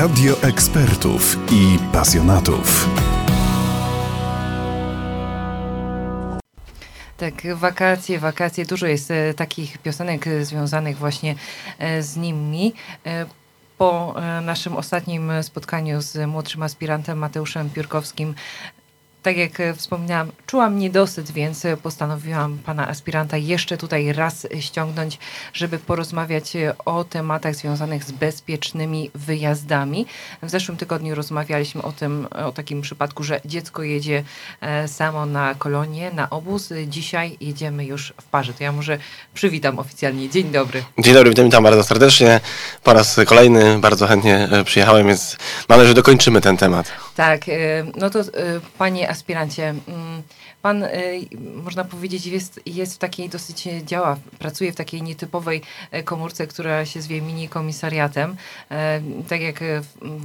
Radio ekspertów i pasjonatów. Tak, wakacje, wakacje. Dużo jest e, takich piosenek e, związanych właśnie e, z nimi. E, po e, naszym ostatnim spotkaniu z młodszym aspirantem Mateuszem Piórkowskim tak jak e, wspominałam, czułam niedosyt, więc e, postanowiłam pana aspiranta jeszcze tutaj raz ściągnąć, żeby porozmawiać e, o tematach związanych z bezpiecznymi wyjazdami. W zeszłym tygodniu rozmawialiśmy o tym, o takim przypadku, że dziecko jedzie samo na kolonię, na obóz. Dzisiaj jedziemy już w parze. To ja może przywitam oficjalnie. Dzień dobry. Dzień dobry, witam, bardzo serdecznie. Po raz kolejny bardzo chętnie przyjechałem, więc mam nadzieję, że dokończymy ten temat. Tak, e, no to e, panie aspirancie, mm, pan, e, można powiedzieć, jest, jest w takiej dosyć, działa, pracuje w takiej nietypowej komórce, która się zwie mini komisariatem. Tak jak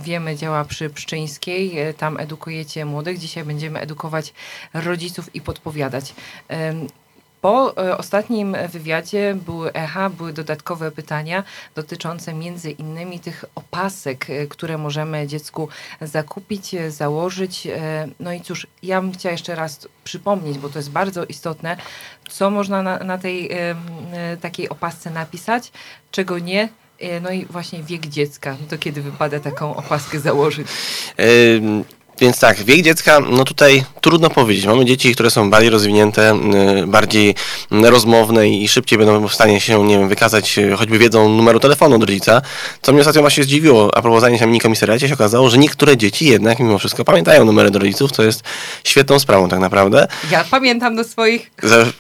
wiemy, działa przy Pszczyńskiej, tam edukujecie młodych. Dzisiaj będziemy edukować rodziców i podpowiadać. Po e, ostatnim wywiadzie były echa, były dodatkowe pytania dotyczące między innymi tych opasek, e, które możemy dziecku zakupić, e, założyć. No i cóż, ja bym chciała jeszcze raz przypomnieć, bo to jest bardzo istotne, co można na, na tej takiej opasce napisać, czego nie. No i właśnie wiek dziecka, to kiedy wypada taką opaskę założyć. Więc tak, wiek dziecka, no tutaj trudno powiedzieć. Mamy dzieci, które są bardziej rozwinięte, y, bardziej mm, rozmowne i szybciej będą w stanie się, nie wiem, wykazać y, choćby wiedzą numeru telefonu od rodzica. Co mnie ostatnio właśnie zdziwiło, a zajęć na mini-komisariacie się okazało, że niektóre dzieci jednak mimo wszystko pamiętają numery do rodziców, co jest świetną sprawą tak naprawdę. Ja pamiętam do swoich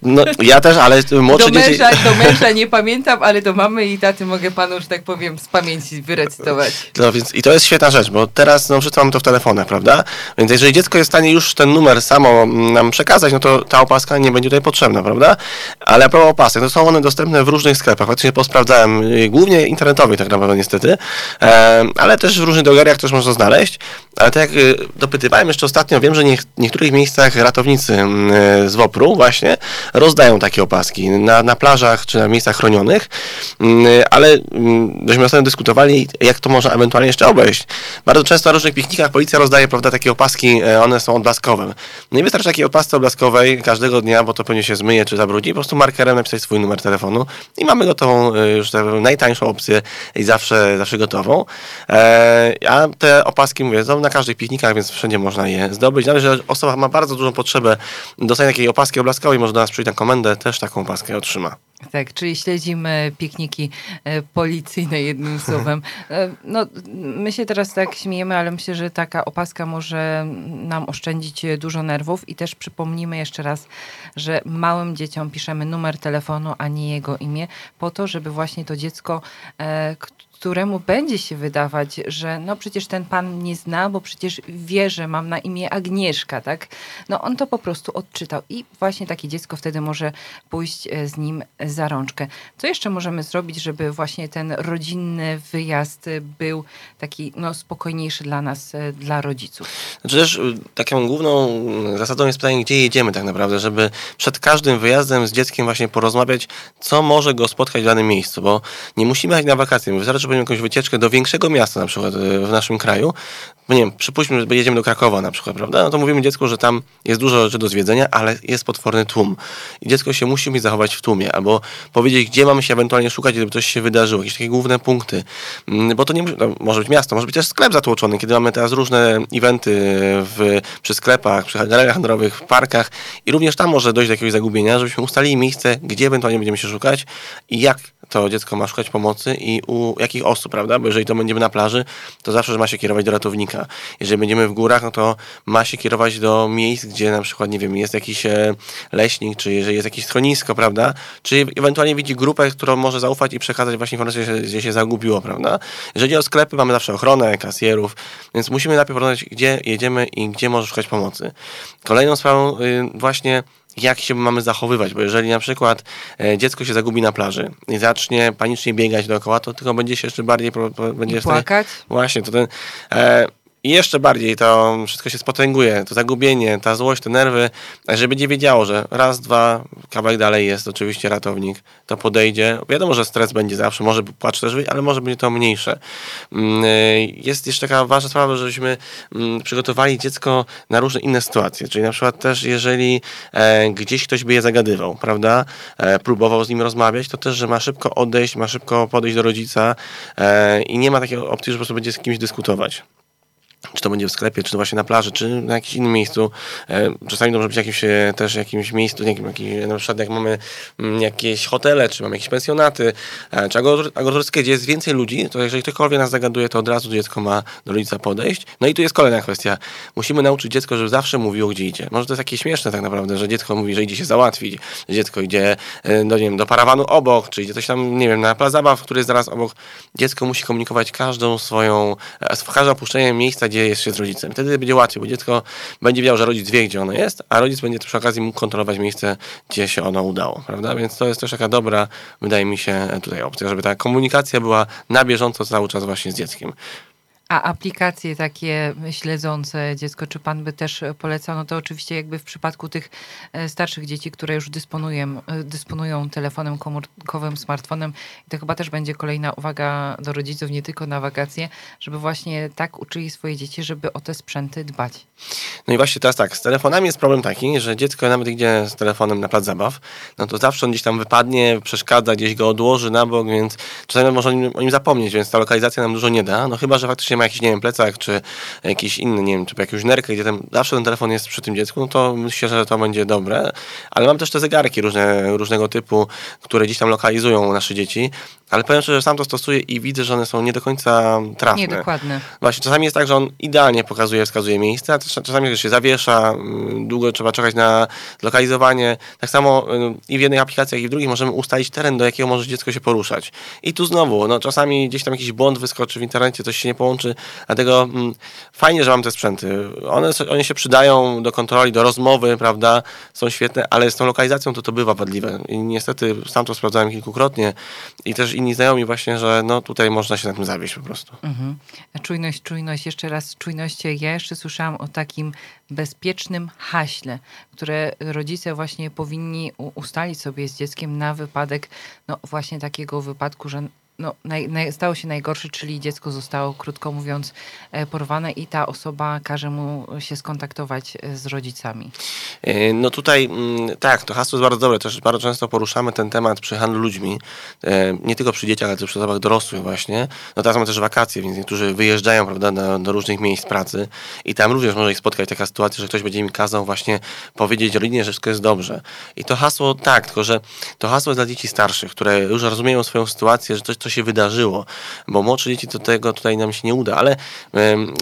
No, ja też, ale młodsze do dzieci... do męża nie pamiętam, ale do mamy i taty mogę panu, że tak powiem, z pamięci wyrecytować. No więc i to jest świetna rzecz, bo teraz no wszyscy mamy to w telefonach, prawda? Więc jeżeli dziecko jest w stanie już ten numer samo mm, nam przekazać, no to ta opaska nie będzie tutaj potrzebna, prawda? Ale a propos opasek, to są one dostępne w różnych sklepach. Faktycznie posprawdzałem, y, głównie internetowych tak naprawdę niestety, e, ale też w różnych drogeriach też można znaleźć. Ale tak jak y, dopytywałem jeszcze ostatnio, wiem, że w niektórych miejscach ratownicy mm, z WOPR-u właśnie rozdają takie opaski na, na plażach czy na miejscach chronionych, Mm, ale żeśmy ostatnio dyskutowali, jak to można ewentualnie jeszcze obejść. Bardzo często na różnych piknikach policja rozdaje, prawda, takie opaski, e, one są odblaskowe. No i wystarczy takiej opasce odblaskowej każdego dnia, bo to pewnie się zmyje czy zabrudzi, po prostu markerem napisać swój numer telefonu i mamy gotową, e, już najtańszą opcję i zawsze, zawsze gotową. E, a te opaski, mówię, są na każdych piknikach, więc wszędzie można je zdobyć. Nawet, że osoba ma bardzo dużą potrzebę dostania takiej opaski odblaskowej, może do nas przyjść na komendę, też taką opaskę otrzyma. Tak, czyli śledzimy pikniki e, policyjne jednym słowem. E, No, my się teraz tak śmiejemy, ale myślę, że taka opaska może nam oszczędzić dużo nerwów i też przypomnimy jeszcze raz, że małym dzieciom piszemy numer telefonu, a nie jego imię, po to, żeby właśnie to dziecko, e, któremu będzie się wydawać, że no przecież ten pan mnie zna, bo przecież wie, że mam na imię Agnieszka, tak? No on to po prostu odczytał i właśnie takie dziecko wtedy może pójść e, z nim za rączkę. Co jeszcze możemy zrobić, żeby właśnie ten rodzinny wyjazd e, był taki no, spokojniejszy dla nas, e, dla rodziców? Znaczy też y, taką główną y, zasadą jest pytanie, gdzie jedziemy tak naprawdę, żeby przed każdym wyjazdem z dzieckiem właśnie porozmawiać, co może go spotkać w danym miejscu, bo nie musimy jechać na wakacje. Wystarczy, będziemy jakąś wycieczkę do większego miasta na przykład y, w naszym kraju. No nie wiem, przypuśćmy, że jedziemy do Krakowa na przykład, prawda? No to mówimy dziecku, że tam jest dużo rzeczy do zwiedzenia, ale jest potworny tłum. I dziecko się musi umieć zachować w tłumie, albo powiedzieć, gdzie mamy się ewentualnie szukać, gdyby coś się wydarzyło, jakieś takie główne punkty. Mm, Bo to nie no, może być miasto, może być też sklep zatłoczony, kiedy mamy teraz różne eventy w, przy sklepach, przy galeriach handlowych, w parkach i również tam może dojść do jakiegoś zagubienia, żebyśmy ustalili miejsce, gdzie ewentualnie będziemy się szukać i jak to dziecko ma szukać pomocy i u jakich osób, prawda? Bo jeżeli to będziemy na plaży, to zawsze że ma się kierować do ratownika. Jeżeli będziemy w górach, no to ma się kierować do miejsc, gdzie na przykład, nie wiem, jest jakiś e, leśnik, czy jeżeli jest jakieś schronisko, prawda? Czy ewentualnie widzi grupę, którą może zaufać i przekazać właśnie informację, gdzie się zagubiło, prawda? Jeżeli chodzi o sklepy, mamy zawsze ochronę, kasjerów, więc musimy najpierw porozmawiać, gdzie jedziemy i gdzie może szukać pomocy. Kolejną sprawą y, właśnie jak się mamy zachowywać, bo jeżeli na przykład e, dziecko się zagubi na plaży i zacznie panicznie biegać dookoła, to tylko będzie się jeszcze bardziej będzie I w stanie- płakać? Właśnie, to ten. E, I jeszcze bardziej to wszystko się spotęguje, to zagubienie, ta złość, te nerwy, że będzie wiedziało, że raz, dwa, kawałek dalej jest oczywiście ratownik, to podejdzie. Wiadomo, że stres będzie zawsze, może płacz też ale może będzie to mniejsze. Mm, y, jest jeszcze taka ważna sprawa, żebyśmy mm, przygotowali dziecko na różne inne sytuacje, czyli na przykład też jeżeli e, gdzieś ktoś by je zagadywał, prawda, e, próbował z nim rozmawiać, to też, że ma szybko odejść, ma szybko podejść do rodzica e, i nie ma takiej opcji, że po prostu będzie z kimś dyskutować czy to będzie w sklepie, czy to właśnie na plaży, czy na jakimś innym miejscu. E, czasami może być jakimś, e, też jakimś miejscu, jakim, jakim, na przykład jak mamy mm, jakieś hotele, czy mamy jakieś pensjonaty, e, czy agroturystykę, gdzie jest więcej ludzi, to jeżeli ktokolwiek nas zagaduje, to od razu dziecko ma do rodzica podejść. No i tu jest kolejna kwestia. Musimy nauczyć dziecko, żeby zawsze mówiło, gdzie idzie. Może to jest takie śmieszne tak naprawdę, że dziecko mówi, że idzie się załatwić, że dziecko idzie do, nie wiem, do parawanu obok, czy idzie coś tam, nie wiem, na plac zabaw, który jest zaraz obok. Dziecko musi komunikować każdą swoją, każde opuszczenie miejsca, gdzie jest się z rodzicem. Wtedy będzie łatwiej, bo dziecko będzie wiedziało, że rodzic wie, gdzie ono jest, a rodzic będzie przy okazji mógł kontrolować miejsce, gdzie się ono udało, prawda? Więc to jest też taka dobra, wydaje mi się, tutaj opcja, żeby ta komunikacja była na bieżąco cały czas właśnie z dzieckiem. A aplikacje takie śledzące dziecko, czy pan by też polecał? No to oczywiście jakby w przypadku tych e, starszych dzieci, które już dysponują, e, dysponują telefonem komórkowym, smartfonem, i to chyba też będzie kolejna uwaga do rodziców, nie tylko na wakacje, żeby właśnie tak uczyli swoje dzieci, żeby o te sprzęty dbać. No i właśnie teraz tak, z telefonami jest problem taki, że dziecko nawet idzie z telefonem na plac zabaw, no to zawsze on gdzieś tam wypadnie, przeszkadza, gdzieś go odłoży na bok, więc czasami może o nim, o nim zapomnieć, więc ta lokalizacja nam dużo nie da, no chyba, że faktycznie ma jakiś, nie wiem, plecak, czy jakiś inny, nie wiem, czy jakąś nerkę, gdzie tam zawsze ten telefon jest przy tym dziecku, no to myślę, że to będzie dobre. Ale mam też te zegarki różne, różnego typu, które gdzieś tam lokalizują nasze dzieci, ale powiem szczerze, że sam to stosuję i widzę, że one są nie do końca trafne. Niedokładne. Właśnie, czasami jest tak, że on idealnie pokazuje, wskazuje miejsce, a czasami się zawiesza, mm, długo trzeba czekać na lokalizowanie. Tak samo y, i w jednej aplikacji, jak i w drugiej możemy ustalić teren, do jakiego może dziecko się poruszać. I tu znowu, no czasami gdzieś tam jakiś błąd wyskoczy w internecie, coś się nie połączy, Dlatego mm, fajnie, że mam te sprzęty. One, one się przydają do kontroli, do rozmowy, prawda? Są świetne, ale z tą lokalizacją to to bywa wadliwe. I niestety sam to sprawdzałem kilkukrotnie i też inni znajomi właśnie, że no tutaj można się na tym zawieść po prostu. Mhm. Czujność, czujność, jeszcze raz czujność. Ja jeszcze słyszałam o takim bezpiecznym haśle, które rodzice właśnie powinni ustalić sobie z dzieckiem na wypadek, no właśnie takiego wypadku, że no, naj, naj, stało się najgorsze, czyli dziecko zostało, krótko mówiąc, e, porwane i ta osoba każe mu się skontaktować e, z rodzicami. E, no tutaj mm, tak, to hasło jest bardzo dobre. Też bardzo często poruszamy ten temat przy handlu ludźmi. Nie tylko przy dzieciach, ale też przy osobach dorosłych właśnie. No teraz mamy też wakacje, więc niektórzy wyjeżdżają prawda, do, do różnych miejsc pracy i tam również może ich spotkać taka sytuacja, że ktoś będzie mi kazał właśnie powiedzieć rodzinie, że wszystko jest dobrze. I to hasło tak, tylko że to hasło jest dla dzieci starszych, które już rozumieją swoją sytuację, że coś co się wydarzyło, bo młodsze dzieci do tego tutaj nam się nie uda, ale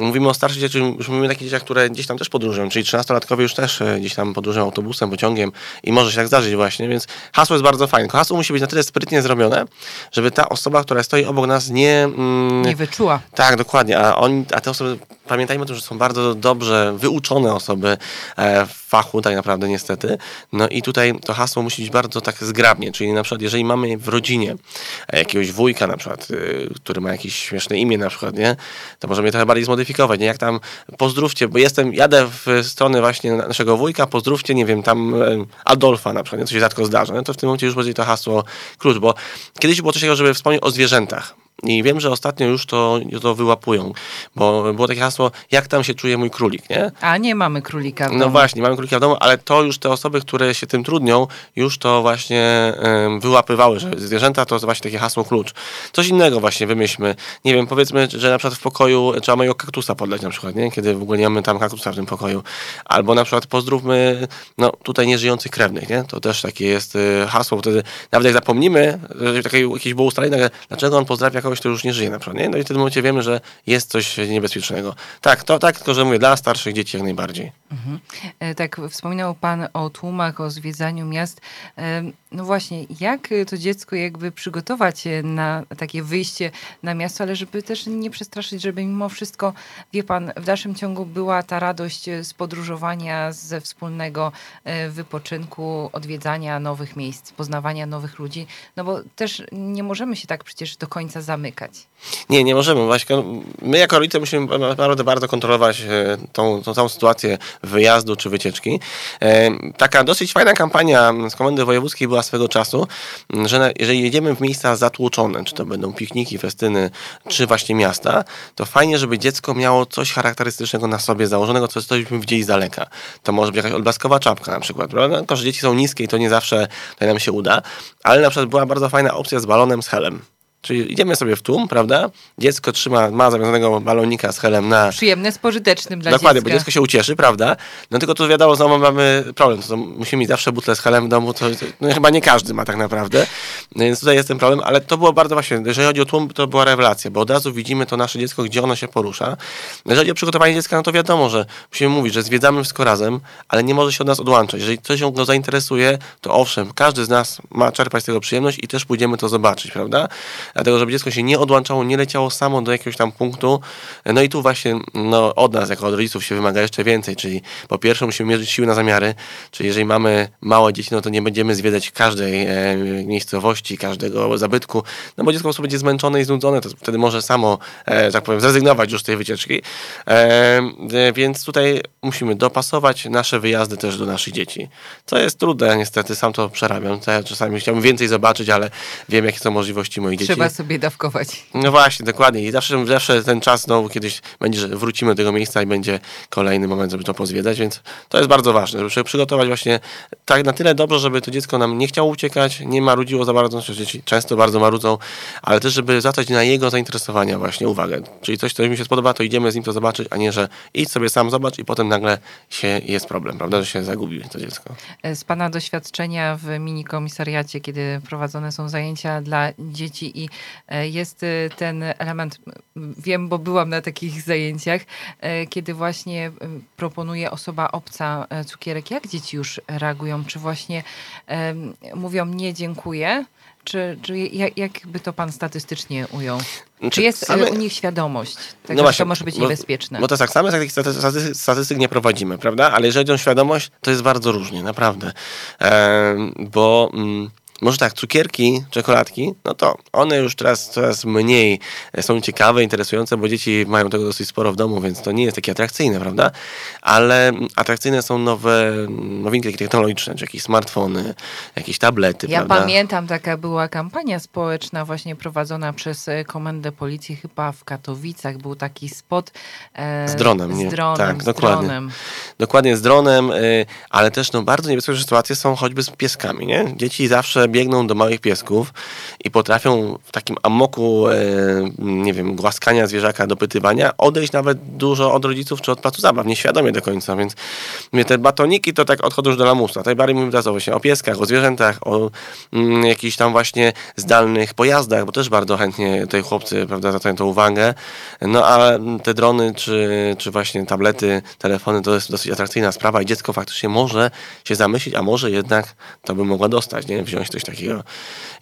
mówimy o starszych dzieciach, już mówimy o takich dzieciach, które gdzieś tam też podróżują, czyli 13-latkowie już też e, gdzieś tam podróżują autobusem, pociągiem i może się tak zdarzyć właśnie, więc hasło jest bardzo fajne. Tylko hasło musi być na tyle sprytnie zrobione, żeby ta osoba, która stoi obok nas nie... Mm, nie wyczuła. Tak, dokładnie, a, oni, a te osoby, pamiętajmy o tym, że są bardzo dobrze wyuczone osoby e, w fachu tak naprawdę niestety, no i tutaj to hasło musi być bardzo tak zgrabnie, czyli na przykład jeżeli mamy w rodzinie e, jakiegoś wujka, wujka na przykład, y, który ma jakieś śmieszne imię na przykład, nie? To możemy je trochę bardziej zmodyfikować, nie? Jak tam pozdrówcie, bo jestem, jadę w stronę właśnie naszego wujka, pozdrówcie, nie wiem, tam e, Adolfa na przykład, nie? co się rzadko zdarza, no to w tym momencie już będzie to hasło klucz, bo kiedyś było coś takiego, żeby wspomnieć o zwierzętach. I wiem, że ostatnio już to, to wyłapują, bo było takie hasło, jak tam się czuje mój królik, nie? A nie mamy królika w no domu. No właśnie, mamy królika w domu, ale to już te osoby, które się tym trudnią, już to właśnie um, wyłapywały, że zwierzęta to właśnie takie hasło klucz. Coś innego właśnie wymyślmy. Nie wiem, powiedzmy, że na przykład w pokoju trzeba mojego kaktusa podleć na przykład, nie? Kiedy w ogóle nie mamy tam kaktusa w tym pokoju. Albo na przykład pozdrówmy, no tutaj nieżyjących krewnych, nie? To też takie jest y, hasło, wtedy nawet jak zapomnimy, że takie jakieś było ustalenie, dlaczego on pozdrawia kogoś, kto już nie żyje na przykład, nie? No i w tym momencie wiemy, że jest coś niebezpiecznego. Tak, to tak, tylko że mówię, dla starszych dzieci jak najbardziej. Mhm. E, tak, wspominał Pan o tłumach, o zwiedzaniu miast. E, no właśnie, jak to dziecko jakby przygotować na takie wyjście na miasto, ale żeby też nie przestraszyć, żeby mimo wszystko, wie Pan, w dalszym ciągu była ta radość z podróżowania, ze wspólnego e, wypoczynku, odwiedzania nowych miejsc, poznawania nowych ludzi, no bo też nie możemy się tak przecież do końca zamykać zamykać. Nie, nie możemy. Właśnie my jako rodzice musimy naprawdę bardzo kontrolować e, tą, tą całą sytuację wyjazdu czy wycieczki. E, taka dosyć fajna kampania z Komendy Wojewódzkiej była swego czasu, że jeżeli jedziemy w miejsca zatłoczone, czy to będą pikniki, festyny, czy właśnie miasta, to fajnie, żeby dziecko miało coś charakterystycznego na sobie założonego, co byśmy widzieli z daleka. To może być jakaś odblaskowa czapka na przykład, prawda? Tylko, że dzieci są niskie i to nie zawsze to nam się uda, ale na przykład była bardzo fajna opcja z balonem z helem. Czyli idziemy sobie w tłum, prawda? Dziecko trzyma, ma zawiązanego balonika z helem na... Przyjemne, spożytecznym dla Dokładnie, dziecka. bo dziecko się ucieszy, prawda? No tylko tu wiadomo, znowu mamy problem. To, to musimy mieć zawsze butlę z helem w domu, to no, chyba nie każdy ma tak naprawdę. Więc tutaj jest ten problem, ale to było bardzo właśnie, jeżeli chodzi o tłum, to była rewelacja, bo od razu widzimy to nasze dziecko, gdzie ono się porusza. Jeżeli chodzi o przygotowanie dziecka, no to wiadomo, że musimy mówić, że zwiedzamy wszystko razem, ale nie może się od nas odłączać. Jeżeli coś go zainteresuje, to owszem, każdy z nas ma czerpać z tego przyjemność i też pójdziemy to zobaczyć, prawda? Dlatego, żeby dziecko się nie odłączało, nie leciało samo do jakiegoś tam punktu. No i tu właśnie no, od nas, jako od rodziców, się wymaga jeszcze więcej, czyli po pierwsze musimy mierzyć siły na zamiary, czyli jeżeli mamy małe dzieci, no to nie będziemy zwiedzać każdej e, miejscowości, każdego zabytku, no bo dziecko po będzie zmęczone i znudzone, to wtedy może samo, e, tak powiem, zrezygnować już z tej wycieczki. E, e, więc tutaj musimy dopasować nasze wyjazdy też do naszych dzieci. Co jest trudne, niestety, sam to przerabiam. Ja czasami chciałbym więcej zobaczyć, ale wiem, jakie są możliwości moich dzieci. Trzeba sobie dawkować. No właśnie, dokładnie. I zawsze, zawsze ten czas znowu kiedyś będzie, że wrócimy do tego miejsca i będzie kolejny moment, żeby to pozwiedzać, więc to jest bardzo ważne, żeby przygotować właśnie tak na tyle dobrze, żeby to dziecko nam nie chciało uciekać, nie marudziło za bardzo, że dzieci często bardzo marudzą, ale też, żeby zwracać na jego zainteresowania właśnie uwagę. Czyli coś, co mi się spodoba, to idziemy z nim to zobaczyć, a nie, że idź sobie sam zobacz i potem nagle się jest problem, prawda, że się zagubi to dziecko. Z Pana doświadczenia w mini komisariacie, kiedy prowadzone są zajęcia dla dzieci i e, jest e, ten element, wiem, bo byłam na takich zajęciach, e, kiedy właśnie proponuje osoba obca cukierek, jak dzieci już reagują? Czy właśnie mówią nie, dziękuję? Czy, czy jak, jak by to pan statystycznie ujął? Czy, czy jest same... u nich świadomość, tego, no właśnie, że to może być bo, niebezpieczne? Bo to tak, same takich statystyk, statystyk nie prowadzimy, prawda? Ale jeżeli chodzi o świadomość, to jest bardzo różnie, naprawdę. E, bo... Mm, może tak, cukierki, czekoladki, no to one już teraz coraz mniej są ciekawe, interesujące, bo dzieci mają tego dosyć sporo w domu, więc to nie jest takie atrakcyjne, prawda? Ale atrakcyjne są nowe nowinki technologiczne, czy jakieś smartfony, jakieś tablety, ja prawda? pamiętam, taka była kampania społeczna właśnie prowadzona przez e, Komendę Policji chyba w Katowicach. Był taki spot e, z dronem. Nie? Z dronem, tak, z dokładnie. dronem. Dokładnie z dronem, y, ale też no, bardzo niebezpieczne sytuacje są choćby z pieskami, nie? Dzieci zawsze biegną do małych piesków i potrafią w takim amoku, e, nie wiem, głaskania zwierzaka, dopytywania, odejść nawet dużo od rodziców czy od placu zabaw, nieświadomie do końca, więc mówię, te batoniki to tak odchodzą już do lamusa. Tutaj bardziej mówimy teraz właśnie o pieskach, o zwierzętach, o mm, jakichś tam właśnie zdalnych pojazdach, bo też bardzo chętnie tutaj chłopcy, prawda, zwracają to uwagę. No a te drony czy, czy właśnie tablety, telefony to jest dosyć atrakcyjna sprawa i dziecko faktycznie może się zamyślić, a może jednak to by mogła dostać, nie? Wziąć coś takiego.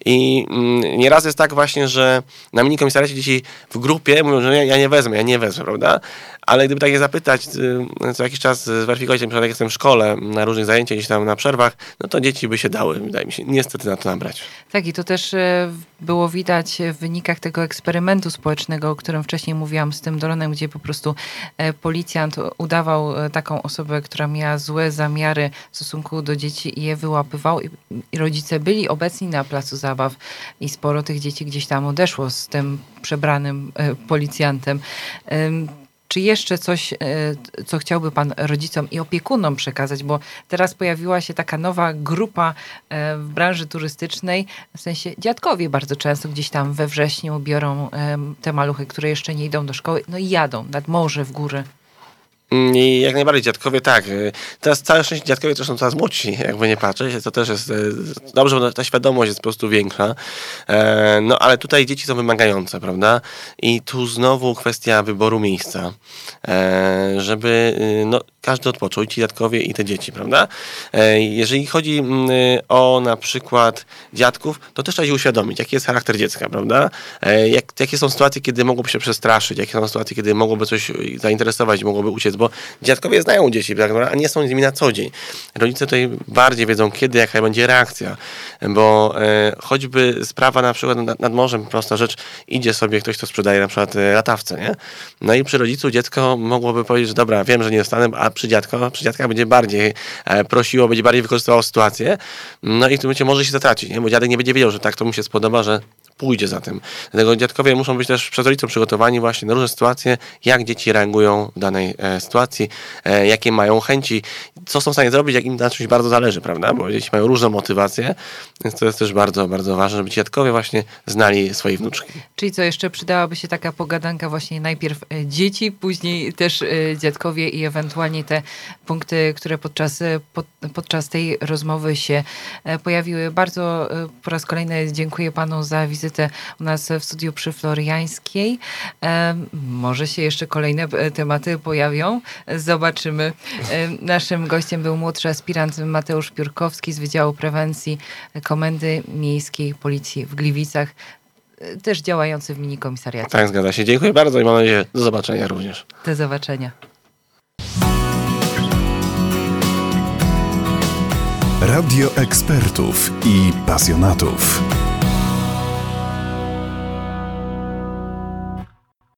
I mm, nieraz jest tak właśnie, że na mini komisariacie dzieci w grupie mówią, że ja, nie wezmę, ja nie wezmę, prawda? Ale gdyby tak je zapytać, y, co jakiś czas przykład jak jestem w szkole, na różnych zajęciach, gdzieś tam na przerwach, no to dzieci by się dały, wydaje mi się, niestety na to nabrać. Tak i to też e, było widać w wynikach tego eksperymentu społecznego, o którym wcześniej mówiłam z tym dronem, gdzie po prostu e, policjant udawał e, taką osobę, która miała złe zamiary w stosunku do dzieci i je wyłapywał i rodzice byli obecni na placu zabaw i sporo tych dzieci gdzieś tam odeszło z tym przebranym policjantem. Czy jeszcze coś, e, co chciałby Pan rodzicom i opiekunom przekazać? Bo teraz pojawiła się taka nowa grupa e, w branży turystycznej, w sensie dziadkowie bardzo często gdzieś tam we wrześniu biorą te maluchy, które jeszcze nie idą do szkoły, no i jadą nad morze, w góry. Mm, I jak najbardziej dziadkowie tak. Y, teraz całe szczęście dziadkowie też są coraz młodsi, jakby nie patrzeć. To też jest y, dobrze, bo ta świadomość jest po prostu większa. E, no ale tutaj dzieci są wymagające, prawda? I tu znowu kwestia wyboru miejsca. E, żeby y, no, każdy odpoczął, i ci dziadkowie, i te dzieci, prawda? E, jeżeli chodzi mm, o na przykład dziadków, to też trzeba się uświadomić, jaki jest charakter dziecka, prawda? Jak, jakie są sytuacje, kiedy mogłoby się przestraszyć, jakie są sytuacje, kiedy mogłoby coś zainteresować, mogłoby uciec bo dziadkowie znają dzieci, tak, a nie są z nimi na co dzień. Rodzice tutaj bardziej wiedzą, kiedy, jaka będzie reakcja, bo e, choćby sprawa na przykład nad, nad morzem, prosta rzecz, idzie sobie ktoś, kto sprzedaje na przykład e, latawce, nie? No i przy rodzicu dziecko mogłoby powiedzieć, że dobra, wiem, że nie dostanę, a przy dziadko, przy dziadka będzie bardziej e, prosiło, będzie bardziej wykorzystywało sytuację, no i w tym momencie może się zatracić, nie? bo dziadek nie będzie wiedział, że tak to mu się spodoba, że pójdzie za tym. Dlatego dziadkowie muszą być też przez rodziców przygotowani właśnie na różne sytuacje, jak dzieci reagują w danej e, sytuacji, e, jakie mają chęci, co są w stanie zrobić, jak im na czymś bardzo zależy, prawda? Bo dzieci mają różne motywacje, więc to jest też bardzo, bardzo ważne, żeby dziadkowie właśnie znali swoje wnuczki. Czyli co, jeszcze przydałaby się taka pogadanka właśnie najpierw e, dzieci, później też e, dziadkowie i ewentualnie te punkty, które podczas, e, pod, podczas tej rozmowy się pojawiły. Bardzo po raz kolejny dziękuję panu za wizytę u nas w studiu przy Floriańskiej. Może się jeszcze kolejne tematy pojawią. Zobaczymy. Naszym gościem był młodszy aspirant Mateusz Piórkowski z Wydziału Prewencji Komendy Miejskiej Policji w Gliwicach też działający w mini komisariacie. Tak, zgadza się. Dziękuję bardzo i mam nadzieję, do zobaczenia również. Do zobaczenia. Radio ekspertów i pasjonatów.